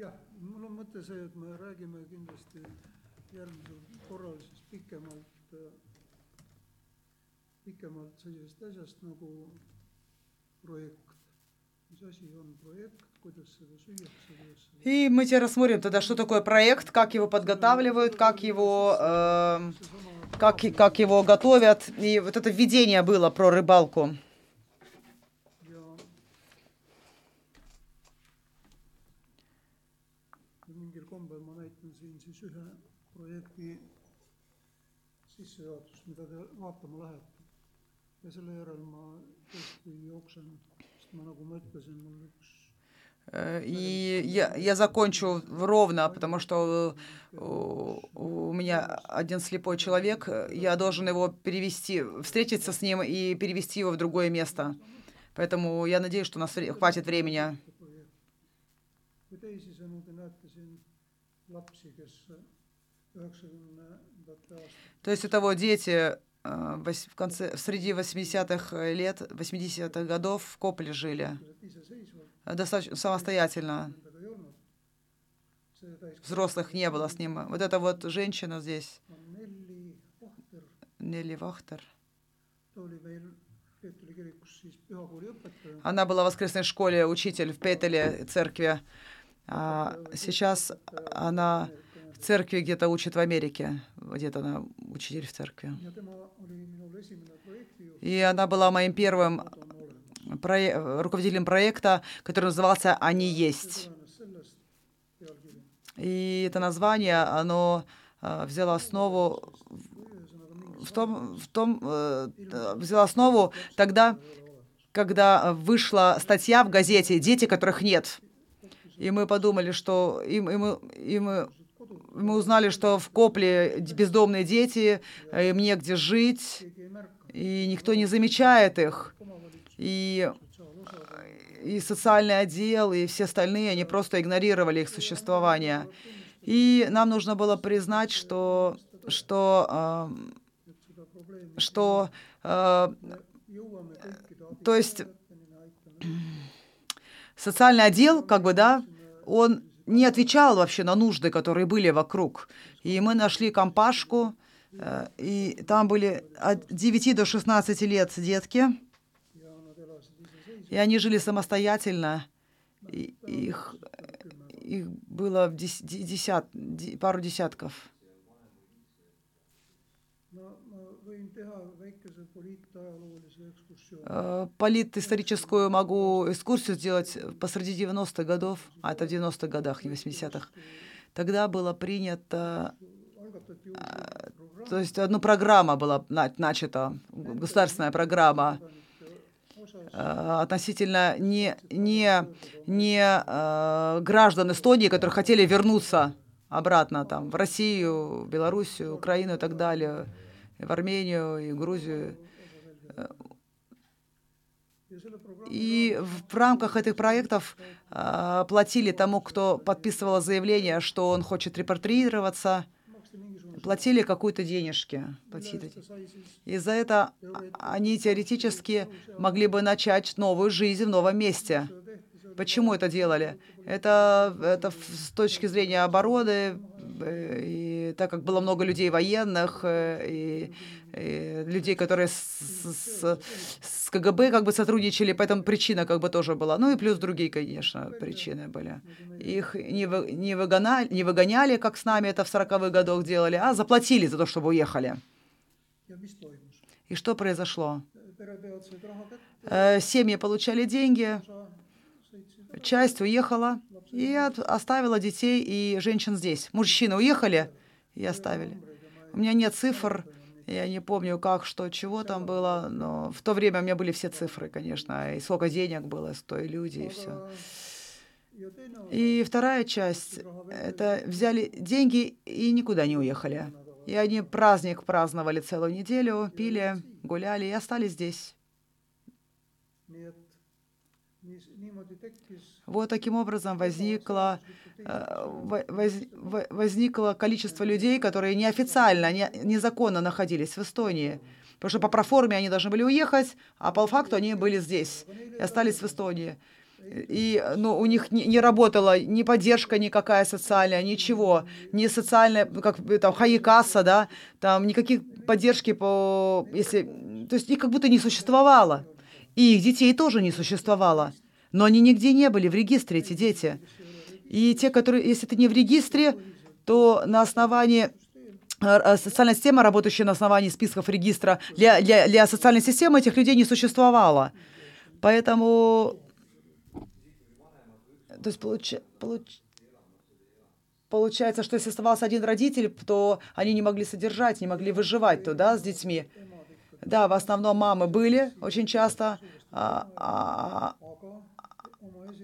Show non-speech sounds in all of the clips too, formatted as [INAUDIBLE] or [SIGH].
jah, mul on mõte see, et me räägime kindlasti järgmisel korral siis pikemalt, pikemalt sellisest asjast nagu projekt. И мы тебе рассмотрим тогда, что такое проект, как его подготавливают, как его, эм, seesama как, и- как его готовят. И вот это введение было про рыбалку. ja ja mingil kombel ma näitan siin siis ühe projekti sissejuhatust, mida te vaatama lähete. ja selle järel ma tõesti jooksen, sest ma nagu ma ütlesin, mul üks Э, И я, я закончу ровно, потому что э, у, у меня один слепой человек, э, я должен его перевести, встретиться с ним и перевести его в другое место. Поэтому я надеюсь, что у нас хватит времени. projekt. või teisisõnu, te näete siin То есть это вот дети э, в конце, среди 80-х лет, 80-х годов в Копле жили, э, достаточно самостоятельно. Взрослых не было с ним. Вот эта вот женщина здесь, Vahter, Нелли Вахтер, она была в воскресной школе, учитель в Петеле церкви. А сейчас она в церкви где-то учит в Америке, где-то она учитель в церкви. И она была моим первым on olemas. прое- руководителем проекта, который назывался «Они есть». И это название, оно э, взяло основу в том, в том э, взяло основу тогда, когда вышла статья в газете «Дети, которых нет». И мы подумали, что и, и мы, и мы, мы узнали, что в Копле бездомные дети, э, им негде жить, и никто не замечает их. И, и социальный отдел, и все остальные, они просто игнорировали их существование. И нам нужно было признать, что, что, эм, что э, то есть. Социальный отдел, как бы, да, он не отвечал вообще на нужды, которые были вокруг. И мы нашли компашку, э, и там были от 9 до 16 лет детки, и они жили самостоятельно. И их, их было десят, де- пару десятков. Политисторическую могу экскурсию сделать посреди 90-х годов, а это в 90-х годах, не 80-х. Тогда было принято programm, То есть одна программа была на- начата, государственная программа э, относительно не, не, не э, граждан Эстонии, которые хотели вернуться обратно там, в Россию, Белоруссию, Украину и так далее, в Армению, и Грузию. И в рамках этих проектов э, платили тому, кто подписывал заявление, что он хочет mingisugune платили какую-то денежки. платили. И за это они теоретически могли бы начать новую жизнь в новом месте. Почему это делали? Это, это с точки зрения обороны, и так как было много людей военных, э, и, и людей, которые с, с- с КГБ как бы сотрудничали, поэтому причина как бы тоже была. Ну и плюс другие, конечно, причины были. Их не, вы- не, выгоняли, не выгоняли, как с нами это в 40-х годах делали, а заплатили за то, чтобы уехали. И что произошло? Э, Семьи получали деньги, часть уехала и оставила детей и женщин здесь. Мужчины уехали и оставили. У меня нет цифр, я не помню, как, что, чего там было, но в то время у меня были все цифры, конечно, и сколько денег было, сто и люди, и все. И вторая часть — это взяли деньги и никуда не уехали. И они праздник праздновали целую неделю, пили, гуляли и остались здесь. Вот таким образом возникло, э, во- воз- во- возникло количество людей, которые неофициально, не- незаконно находились в Эстонии. Потому что по проформе они должны были уехать, а по факту они были здесь и остались в Эстонии. И ну, у них не, не работала ни поддержка никакая социальная, ничего. Ни социальная, как там Хаикаса, да, там никаких поддержки по... Если, то есть их как будто не существовало. И их детей тоже не существовало. Но они нигде не были в регистре, эти дети. И те, которые, если ты не в регистре, то на основании э, социальная система, работающая на основании списков регистра, для, для, для социальной системы этих людей не существовало. Поэтому то есть получ, получ, получается, что если оставался один родитель, то они не могли содержать, не могли выживать то, да, с детьми. Да, в основном мамы были очень часто, а, а,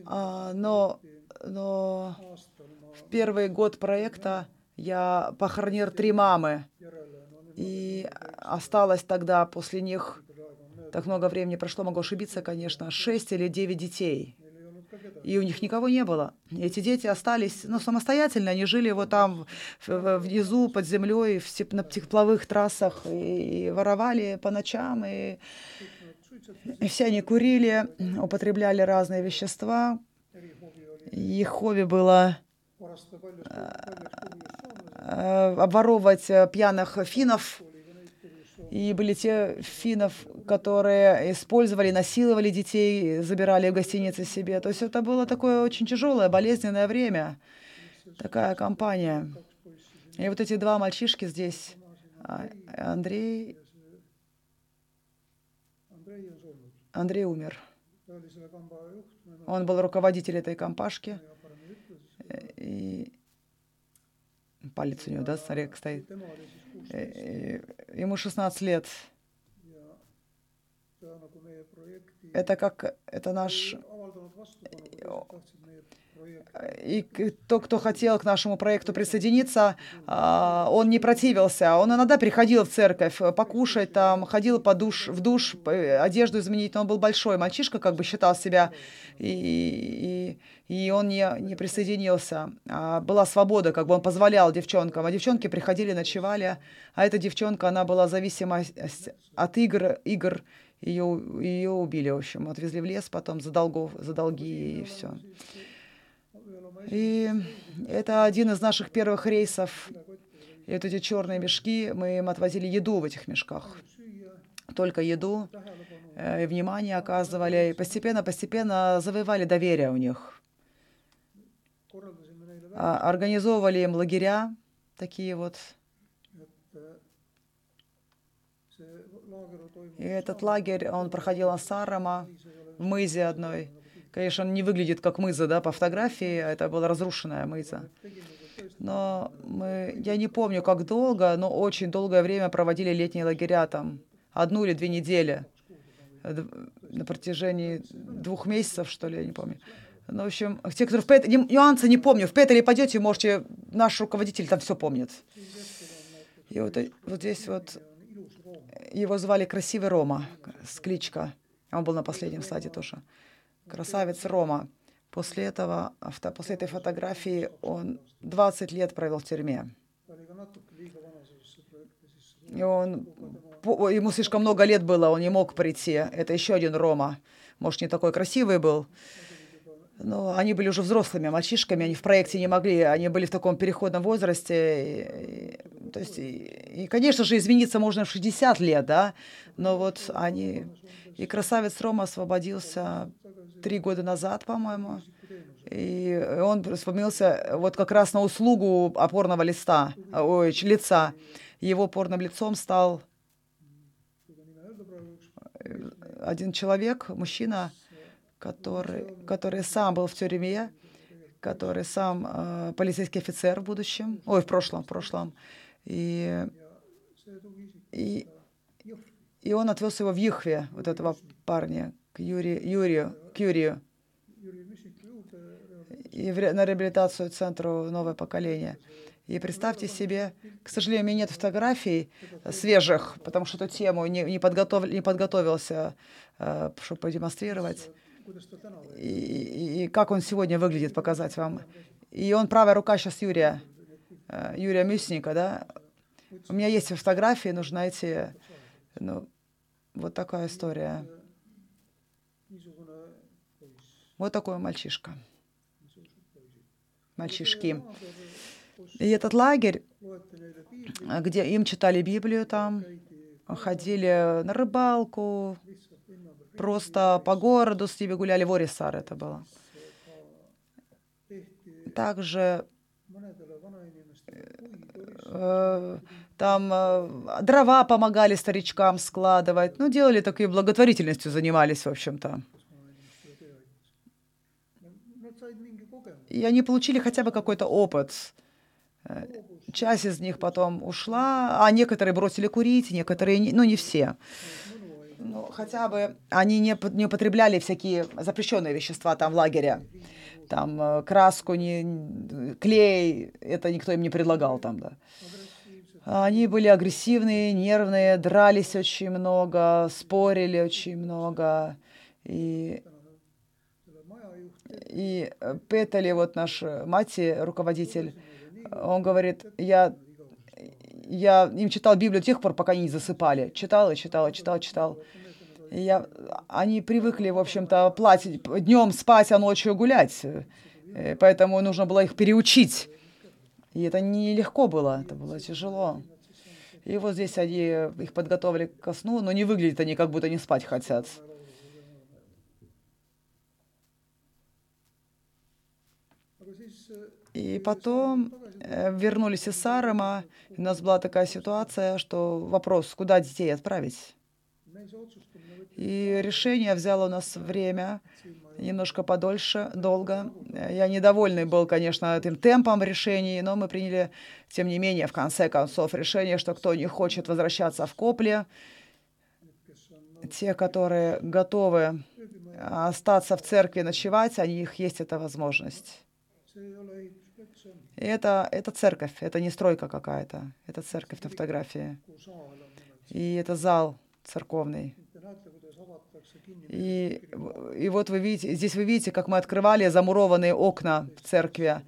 а, но, но в первый год проекта я похоронил три мамы. И осталось тогда после них, так много времени прошло, могу ошибиться, конечно, шесть или девять детей и у них никого не было. Эти дети остались ну, самостоятельно, они жили вот там внизу, под землей, в, на тепловых трассах, и, и воровали по ночам, и, и все они курили, употребляли разные вещества. Их хобби было э, э, обворовывать пьяных финнов, и были те финнов, которые использовали, насиловали детей, забирали в гостиницы себе. То есть это было такое очень тяжелое, болезненное время, такая компания. И вот эти два мальчишки здесь, а, Андрей, Андрей умер. Он был руководитель этой компашки. И палец у него, да, смотри, стоит. Э, ему 16 лет. Это как, это наш... И тот, кто хотел к нашему проекту присоединиться, а, он не противился. Он иногда приходил в церковь покушать, там, ходил по душ, в душ, одежду изменить. Но он был большой мальчишка, как бы считал себя. И, и, и он не, не присоединился. А была свобода, как бы он позволял девчонкам. А девчонки приходили, ночевали. А эта девчонка, она была зависима от игр, игр ее, ее убили, в общем, отвезли в лес потом за, долгов, за долги и все. И это один из наших первых рейсов. И вот эти черные мешки, мы им отвозили еду в этих мешках. Только еду, э, и внимание оказывали. И постепенно-постепенно завоевали доверие у них. А, организовывали им лагеря, такие вот. И этот лагерь, он проходил на Сарама, мызе одной. Конечно, он не выглядит как мыза, да, по фотографии, а это была разрушенная мыза. Но мы, я не помню, как долго, но очень долгое время проводили летние лагеря там, одну или две недели, на протяжении двух месяцев, что ли, я не помню. Ну, в общем, те, которые в Пет... нюансы не помню. В Петеле пойдете, можете, наш руководитель там все помнит. И вот, вот здесь вот его звали Красивый Рома, с кличка. Он был на последнем стадии тоже красавец Рома. После этого, после этой фотографии он 20 лет провел в тюрьме. И он, ему слишком много лет было, он не мог прийти. Это еще один Рома. Может, не такой красивый был. Но они были уже взрослыми мальчишками, они в проекте не могли, они были в таком переходном возрасте. И, то есть, и, и, конечно же, измениться можно в 60 лет, да, но вот они... И красавец Рома освободился три года назад, по-моему. И он вспомнился вот как раз на услугу опорного листа, ой, лица. Его опорным лицом стал один человек, мужчина, который, который сам был в тюрьме, который сам э, полицейский офицер в будущем, ой, в прошлом, в прошлом. И, и, и он отвез его в Юхве, вот этого парня, к Юрию, Юрию, к Юрию и на реабилитацию центру «Новое поколение». И представьте себе, к сожалению, у меня нет фотографий свежих, потому что эту тему не, не, подготов, не подготовился, э, чтобы продемонстрировать. И, и, как он сегодня выглядит, показать вам. И он правая рука сейчас Юрия, э, Юрия Мюсника, да. У меня есть фотографии, нужно найти. Ну, вот такая история. Вот такой мальчишка. Мальчишки. И этот лагерь, где им читали Библию там, ходили на рыбалку, просто по городу с ними гуляли, в Орисар это было. Также э, там э, дрова помогали старичкам складывать, ну, делали такие благотворительностью занимались, в общем-то. И они получили хотя бы какой-то опыт. Э, часть из них потом ушла, а некоторые бросили курить, некоторые, ну не все. Ну, хотя бы они не, не употребляли всякие запрещенные вещества там в лагере. Там э, краску, не, клей, это никто им не предлагал там, да. Они были агрессивные, нервные, дрались очень много, спорили очень много. И и Петали, вот наш э, мати, руководитель, он говорит, я, я им читал Библию до тех пор, пока они не засыпали. Читал и читал, читал, читал. Я, они привыкли, в общем-то, платить днем спать, а ночью гулять. Э, поэтому нужно было их переучить. И это нелегко было, это было тяжело. И вот здесь они их подготовили ко сну, но не выглядят они, как будто не спать хотят. И потом э, вернулись из Сарема, и у нас была такая ситуация, что вопрос, куда детей отправить. И решение взяло у нас время, немножко подольше, долго. Я недовольный был, конечно, этим темпом решений, но мы приняли, тем не менее, в конце концов, решение, что кто не хочет возвращаться в Копле, те, которые готовы остаться в церкви ночевать, у них есть эта возможность. Это, это церковь, это не стройка какая-то, это церковь на фотографии. И это зал церковный. И, и вот вы видите, здесь вы видите, как мы открывали замурованные окна в церкви,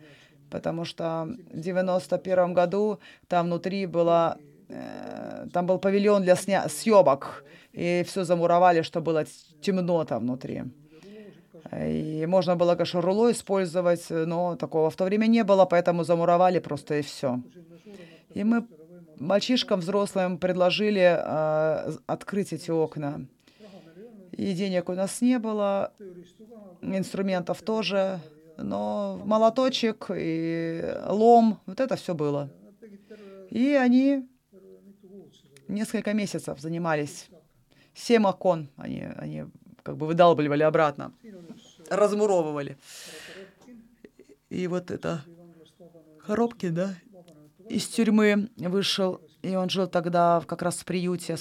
потому что в 91 году там внутри была, э, там был павильон для сня съемок, и все замуровали, чтобы было темно там внутри. И можно было, конечно, руло использовать, но такого в то время не было, поэтому замуровали просто и все. И мы мальчишкам взрослым предложили э, открыть эти окна. И денег у нас не было, инструментов тоже, но молоточек и лом, вот это все было. И они несколько месяцев занимались. Семь окон они, они как бы выдалбливали обратно, размуровывали. И вот это Коробкин, да, из тюрьмы вышел, и он жил тогда как раз в приюте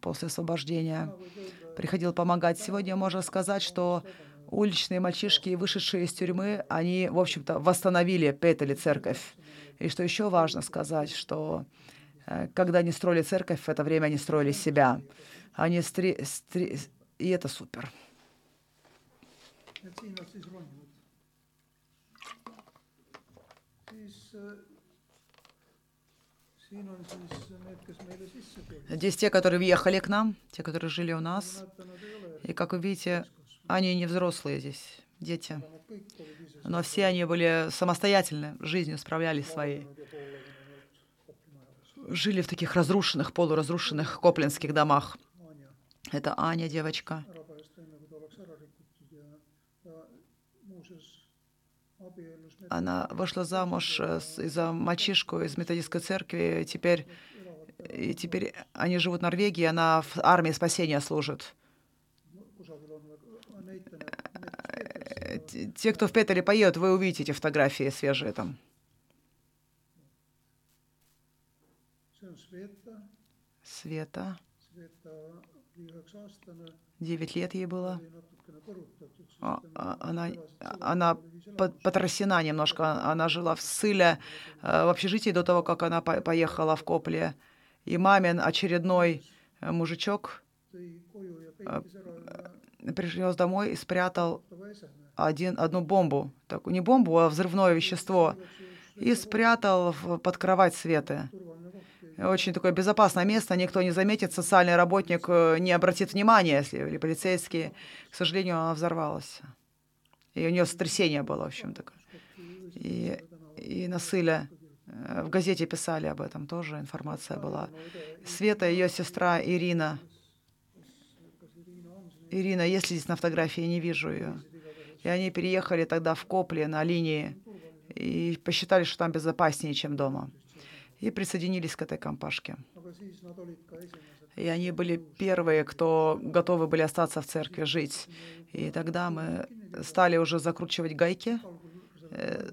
после освобождения. Приходил помогать. Сегодня можно сказать, что уличные мальчишки, вышедшие из тюрьмы, они, в общем-то, восстановили Петели церковь. И что еще важно сказать, что э, когда они строили церковь, в это время они строили себя. Они стри, стри, и это супер. Здесь те, которые въехали к нам, те, которые жили у нас. И, как вы видите, они не взрослые здесь, дети. Но все они были самостоятельны, жизнью справлялись своей. Жили в таких разрушенных, полуразрушенных коплинских домах. Это Аня, девочка. Она вышла замуж э, из-за мальчишку из методистской церкви. Теперь, и теперь они живут в Норвегии, она в армии спасения служит. Э, те, кто в Петере поедут, вы увидите эти фотографии свежие там. Света. Девять лет ей было. А, а, она, она потрясена немножко. Она жила в Сыле, э, в общежитии до того, как она поехала в Копле. И мамин очередной э, мужичок э, принес домой и спрятал один, одну бомбу. Такую, не бомбу, а взрывное вещество. И спрятал в, под кровать Светы. Очень такое безопасное место, никто не заметит, социальный работник э, не обратит внимания, если или полицейский. К сожалению, она взорвалась. И у нее сотрясение было, в общем такое. И, и на Сыле э, в газете писали об этом тоже, информация была. Света, ее сестра Ирина. Ирина, есть ли здесь на фотографии? Не вижу ее. И они переехали тогда в Копли на линии и посчитали, что там безопаснее, чем дома. И присоединились к этой компашке. И они были первые, кто готовы были остаться в церкви, жить. И тогда мы стали уже закручивать гайки. Э,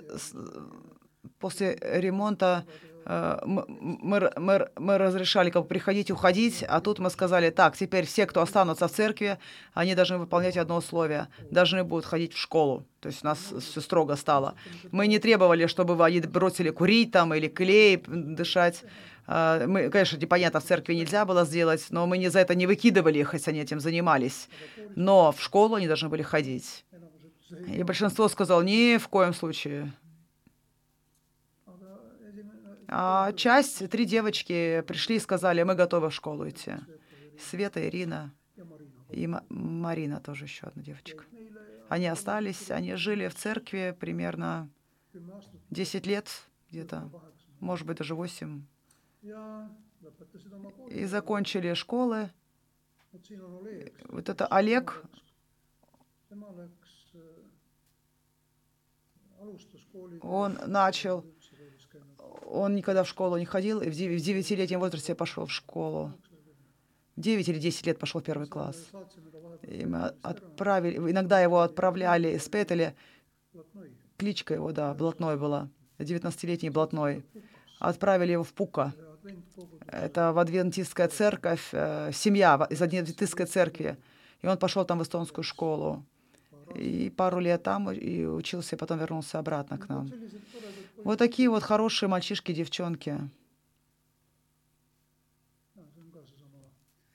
после ремонта э, мы, мы, мы разрешали как бы приходить, уходить, а тут мы сказали, так, теперь все, кто останутся в церкви, они должны выполнять одно условие, должны будут ходить в школу. То есть у нас все строго стало. Мы не требовали, чтобы они бросили курить там или клей дышать. А, мы, конечно, непонятно, в церкви нельзя было сделать, но мы не за это не выкидывали их, хотя они этим занимались. Но в школу они должны были ходить. И большинство сказало, ни в коем случае. А часть, три девочки пришли и сказали, мы готовы в школу идти. Света, Ирина и Марина тоже еще одна девочка. Они остались, они жили в церкви примерно 10 лет где-то, может быть, даже 8 и закончили школы. Вот это Олег, он начал, он никогда в школу не ходил, и в девятилетнем возрасте пошел в школу. 9 или 10 лет пошел в первый класс. И мы отправили, иногда его отправляли из Петеля, кличка его, да, Блатной была, 19-летний Блатной. Отправили его в Пука. Это в адвентистская церковь, э, семья из адвентистской церкви. И он пошел там в эстонскую школу. И пару лет там и учился, и потом вернулся обратно к нам. Вот такие вот хорошие мальчишки, девчонки.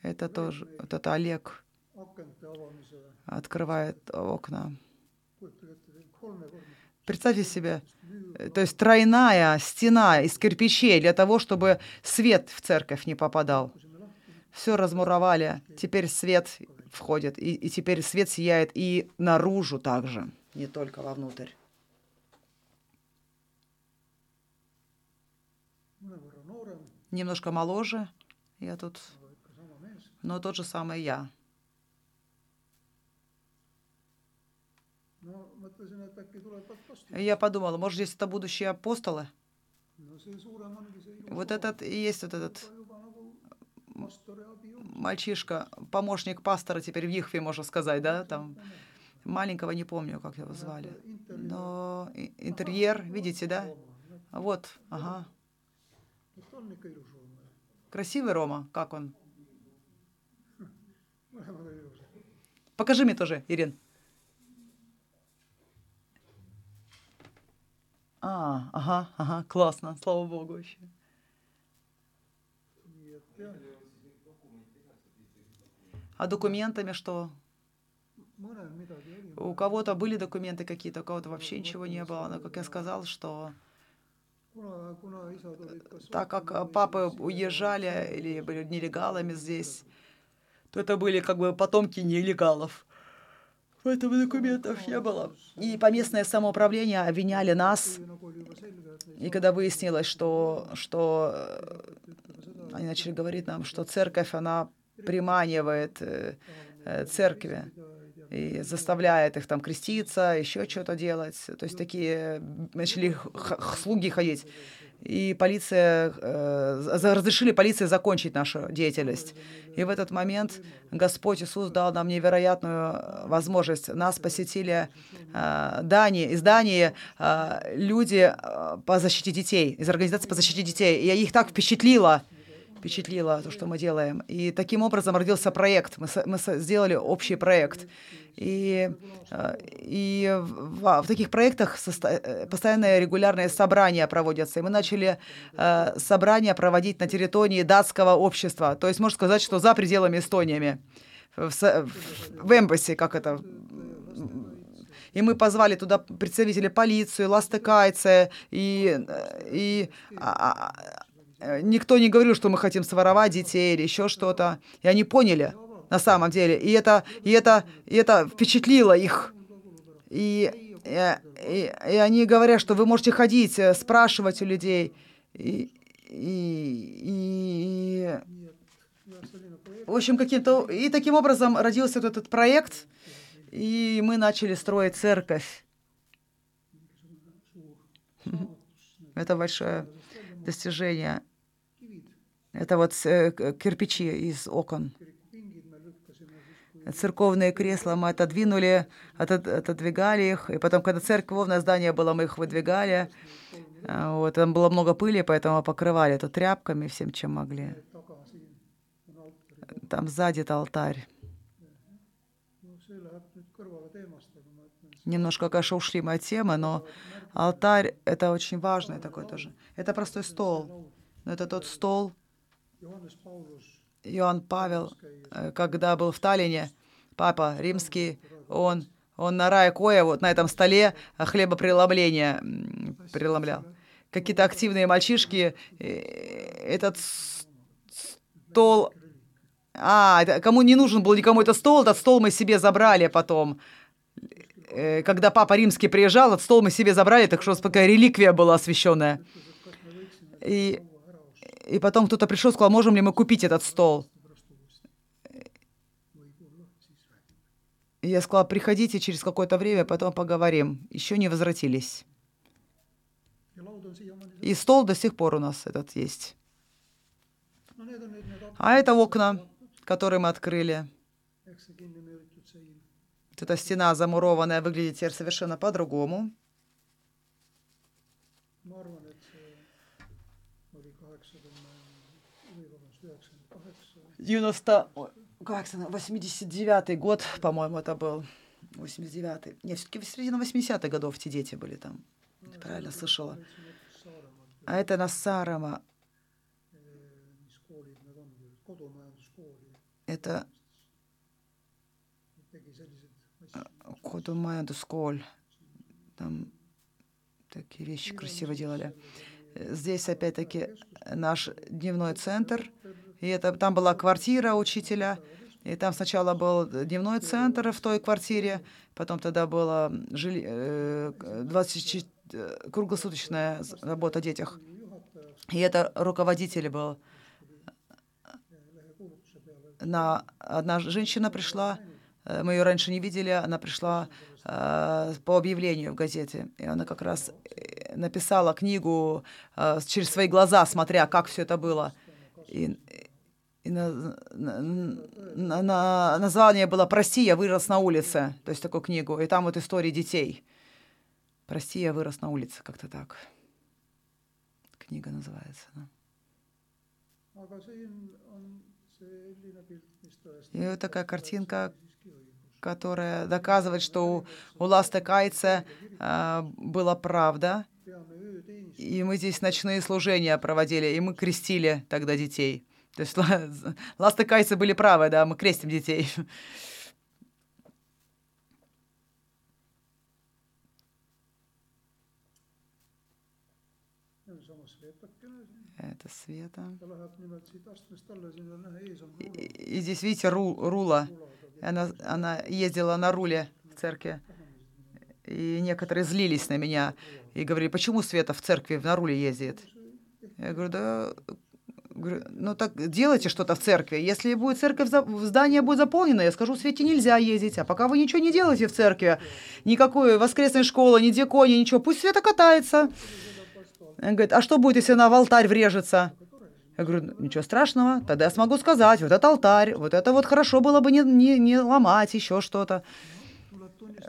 Это тоже, вот это Олег открывает окна. Представьте себе, э, то есть тройная стена из кирпичей для того, чтобы свет в церковь не попадал. Все размуровали, теперь свет входит, и, и теперь свет сияет и наружу также, не только вовнутрь. Немножко моложе, я тут, но тот же самый я. Я подумала, может, здесь это будущие апостолы? Вот этот и есть вот этот мальчишка, помощник пастора теперь в Ихве, можно сказать, да, там маленького не помню, как его звали. Но интерьер, видите, да? Вот, ага. Красивый Рома, как он? [LAUGHS] Покажи мне тоже, Ирин. А, ага, ага, классно, слава богу вообще. А документами что? У кого-то были документы какие-то, у кого-то вообще ничего не было. Но, как я сказал, что так как папы уезжали или были нелегалами здесь, то это были как бы потомки нелегалов. Поэтому документов не было. И поместное самоуправление обвиняли нас. И когда выяснилось, что, что э, они начали говорить нам, что церковь, она приманивает э, э, церкви и заставляет их там креститься, еще что-то делать. То есть такие начали слуги ходить и полиция, э, разрешили полиции закончить нашу деятельность. И в этот момент Господь Иисус дал нам невероятную возможность. Нас посетили э, Дании, из Дании э, люди э, по защите детей, из организации по защите детей. И их так впечатлило, впечатлило то, что мы делаем. И таким образом родился проект. Мы, мы сделали общий проект. И, э, и в, в таких проектах э, постоянные регулярные собрания проводятся. И мы начали э, собрания проводить на территории датского общества. То есть можно сказать, что за пределами Эстонии. В, в, в эмбассе, как это и мы позвали туда представителей полиции, ластыкайцы, и, и а, а, никто не говорил, что мы хотим своровать детей или еще что-то. И они поняли, на самом деле. И это, и это, и это впечатлило их. И, и, и, и они говорят, что вы можете ходить, э, спрашивать у людей. И, и, и, в общем, каким-то... И таким образом родился вот этот проект, и мы начали строить церковь. saavutus. Это большое достижение. Это вот э, кирпичи из окон. Церковные кресла мы отодвинули, отод- отодвигали их, и потом, когда церковное здание было, мы их выдвигали. А, Вот, там было много пыли, поэтому покрывали это тряпками, всем, чем могли. Там сзади алтарь. Немножко, конечно, ушли мы от темы, но алтарь — это очень важное такое тоже. Это простой стол, но это тот стол, Иоанн Павел, э, когда был в Таллине, папа римский, он, он на рае Коя вот на этом столе э, хлебопреломление преломлял. Какие-то активные мальчишки, э, этот стол... А, это кому не нужен был никому этот стол, этот стол мы себе забрали потом. Когда папа римский приезжал, этот стол мы себе забрали, так что такая реликвия была освященная. И, и потом кто-то пришел и сказал, можем ли мы купить этот стол. Я сказала, приходите через какое-то время, потом поговорим. Еще не возвратились. И стол до сих пор у нас этот есть. А это окна, которые мы открыли. Вот эта стена замурованная выглядит теперь совершенно по-другому. ma arvan, et see oli kaheksakümne või vabandust, üheksakümmend kaheksa 90... ой, Как это, 89-й год, по-моему, это был. 89-й. Нет, все-таки в середине 80-х годов те дети были там. Ты правильно слышала. А это на Сарама. mis koolid need on, kodumajanduskooli, Это selliseid asju. Кодумайандусколь. Там такие вещи красиво делали. Здесь опять-таки наш дневной центр. И это, там была квартира учителя. И там сначала был дневной центр в той квартире, потом тогда была жили, э, 24 э, круглосуточная з- работа о детях. И это руководитель был. На, одна женщина пришла, э, мы ее раньше не видели, она пришла э, по объявлению в газете. И она как раз э, написала книгу э, через свои глаза, смотря, как все это было. И, и на- на- на- на- название было «Прости, я вырос на улице», то есть такую книгу. И там вот истории детей. «Прости, я вырос на улице», как-то так. Книга называется. да. И вот такая картинка, которая доказывает, что у, у Ласта Кайца э, была правда. И мы здесь ночные служения проводили, и мы крестили тогда детей. То есть ла- [LAUGHS] Ласта Кайцы были правы, да, мы крестим детей. Это Света. И, и здесь, видите, ру- рула. Она, она ездила на руле в церкви. И некоторые злились на меня и говорили, почему Света в церкви на руле ездит? Я говорю, да, говорю, ну так делайте что-то в церкви. Если будет церковь, здание будет заполнено, я скажу, Свете нельзя ездить. А пока вы ничего не делаете в церкви, никакой воскресной школы, ни дикони, ничего, пусть Света катается. Он говорит, а что будет, если она в алтарь врежется? Я говорю, «Ну, ничего страшного, тогда я смогу сказать, вот это алтарь, вот это вот хорошо было бы не, не, не ломать, еще что-то.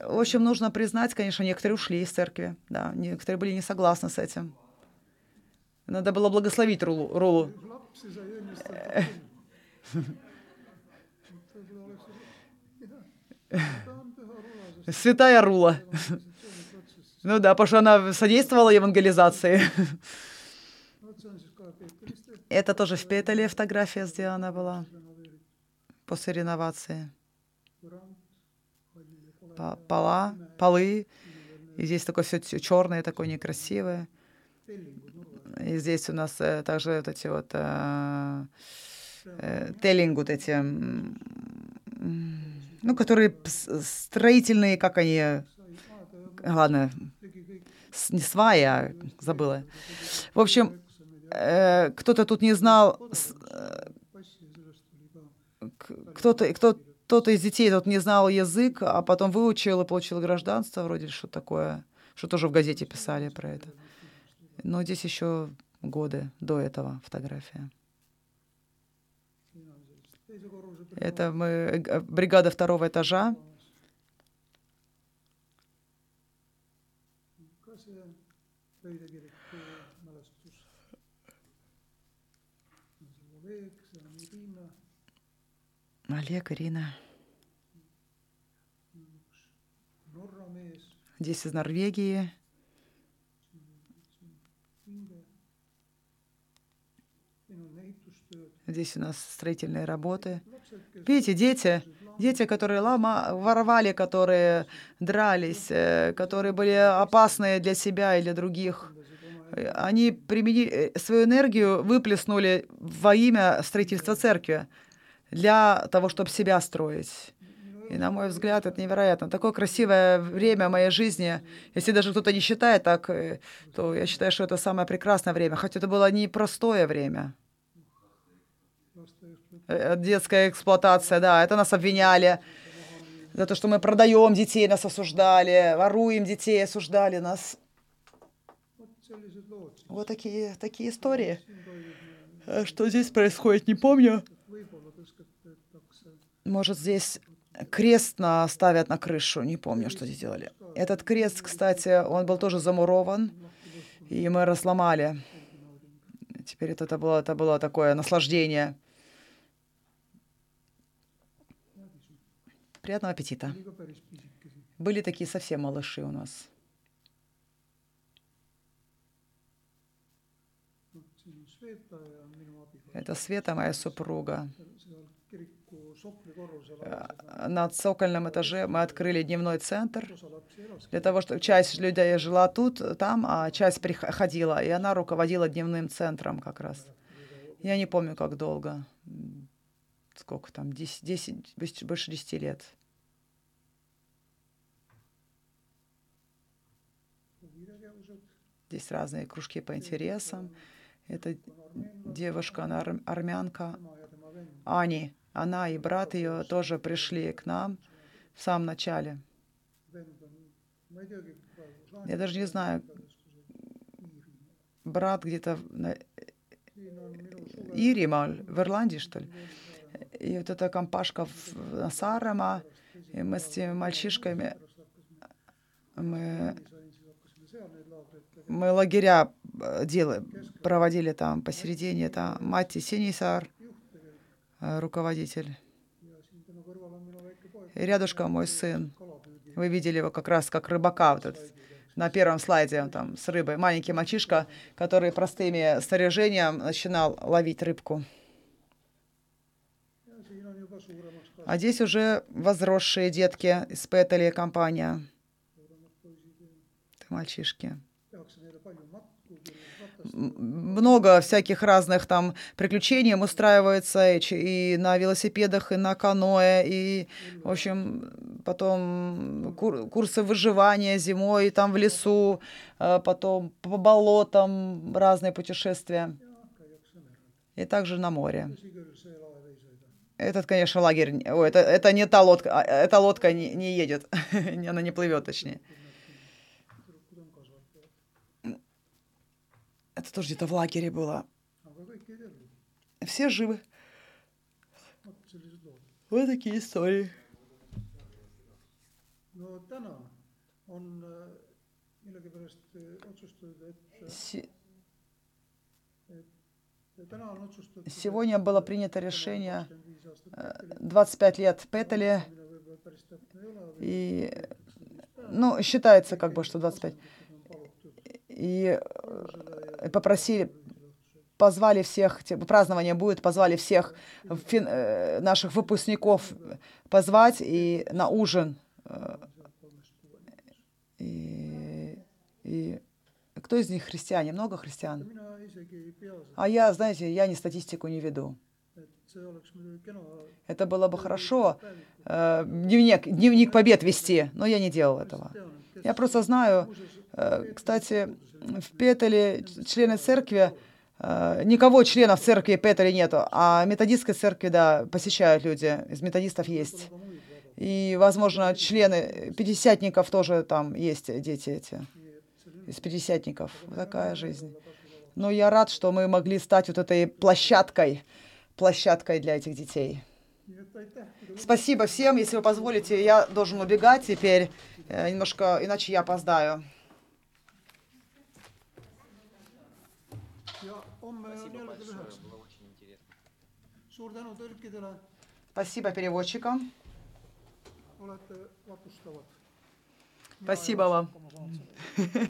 В общем, нужно признать, конечно, некоторые ушли из церкви, да, некоторые были не согласны с этим. Надо было благословить Рулу. Рулу. [LAUGHS] Святая Рула. Ну да, потому что она содействовала евангелизации. [LAUGHS] Это тоже в Петеле фотография сделана была после реновации. Пола, полы. И здесь такое все черное, такое некрасивое. И здесь у нас э, также вот эти вот э, э, теллинг, вот эти, ну, которые строительные, как они, ладно, не свая, а забыла. В общем, кто-то тут не знал, кто-то, кто, кто-то из детей тут не знал язык, а потом выучил и получил гражданство, вроде что такое, что тоже в газете писали про это. Но здесь еще годы до этого фотография. Это мы, э, бригада второго этажа. Олег, Ирина. Здесь из Норвегии. Inge. siin on ehitustööd. Здесь у нас строительные работы. Видите, дети, дети, которые лома, воровали, которые дрались, э, которые были опасны для себя и для других. Они применили э, свою энергию, выплеснули во имя строительства церкви для того, чтобы себя строить. И, на мой взгляд, это невероятно. Такое красивое время моей жизни. Если даже кто-то не считает так, э, то я считаю, что это самое прекрасное время. Хотя это было непростое время. Э, Детская эксплуатация, да, это нас обвиняли. За то, что мы продаем детей, нас осуждали, воруем детей, осуждали нас. Вот такие, такие истории. Э, Что здесь происходит, не помню. Может, здесь крест на, ставят на крышу, не помню, что здесь делали. Этот крест, кстати, он был тоже замурован, и мы разломали. Теперь это, это, было, это было такое наслаждение. Приятного аппетита. Были такие совсем малыши у нас. Это Света, моя супруга. Э, На цокольном этаже мы открыли дневной центр для того, чтобы часть людей жила тут, там, а часть приходила, и она руководила дневным центром как раз. Я не помню, как долго. Сколько там? 10, 10 больше- больше 10 лет. Здесь разные кружки по интересам. Это девушка, она арм- армянка, Ани. Она и брат ее тоже пришли к нам в самом начале. Я даже не знаю, брат где-то на siin on minu suve Иримал, в Ирландии, что ли. И вот эта компашка в, на Саареmaa, и мы с теми мальчишками, мы, мы лагеря э, дела, проводили там посередине, это Мати Синисар, э, руководитель. И рядышком мой сын. Вы видели его как раз как рыбака вот этот, на первом слайде, он там с рыбой. Маленький мальчишка, который простыми снаряжением начинал ловить рыбку. ja siin on juba suuremaks kasvanud А здесь уже возросшие детки из Петели компания. Это мальчишки. Много всяких разных там приключений устраивается и, на велосипедах, и на каноэ, и, в общем, потом кур- курсы выживания зимой, там в лесу, э, потом по болотам разные путешествия. И также на море. Этот, конечно, лагерь, ой, это, это не та лодка, а, эта лодка не, не едет, [LAUGHS] она не плывет, точнее. Это тоже где-то в лагере было. Все живы. Вот такие истории. täna on otsustatud Сегодня было принято решение 25 aastat э, 25 лет Петели, и, ну, считается как бы, что 25. on palutud И э, попросили, позвали всех, празднование будет, позвали всех фин- э, наших выпускников позвать и на ужин. э, И, и кто из них христиане? Много христиан? А я, знаете, я не статистику не веду. Это было бы хорошо, э, дневник, дневник побед вести, но я не делал этого. Я просто знаю, э, кстати, в Петеле члены церкви, э, никого членов церкви Петели нету, а методистской церкви, да, посещают люди, из методистов есть. И, возможно, члены пятидесятников тоже там есть дети эти, из пятидесятников. Вот такая жизнь. Но я рад, что мы могли стать вот этой площадкой, площадкой для этих детей. Спасибо всем. Если вы позволите, я должен убегать теперь. Э, Немножко, иначе я опоздаю. on Спасибо большое, было очень интересно. переводчикам. vapustavad. Спасибо вам. [LAUGHS]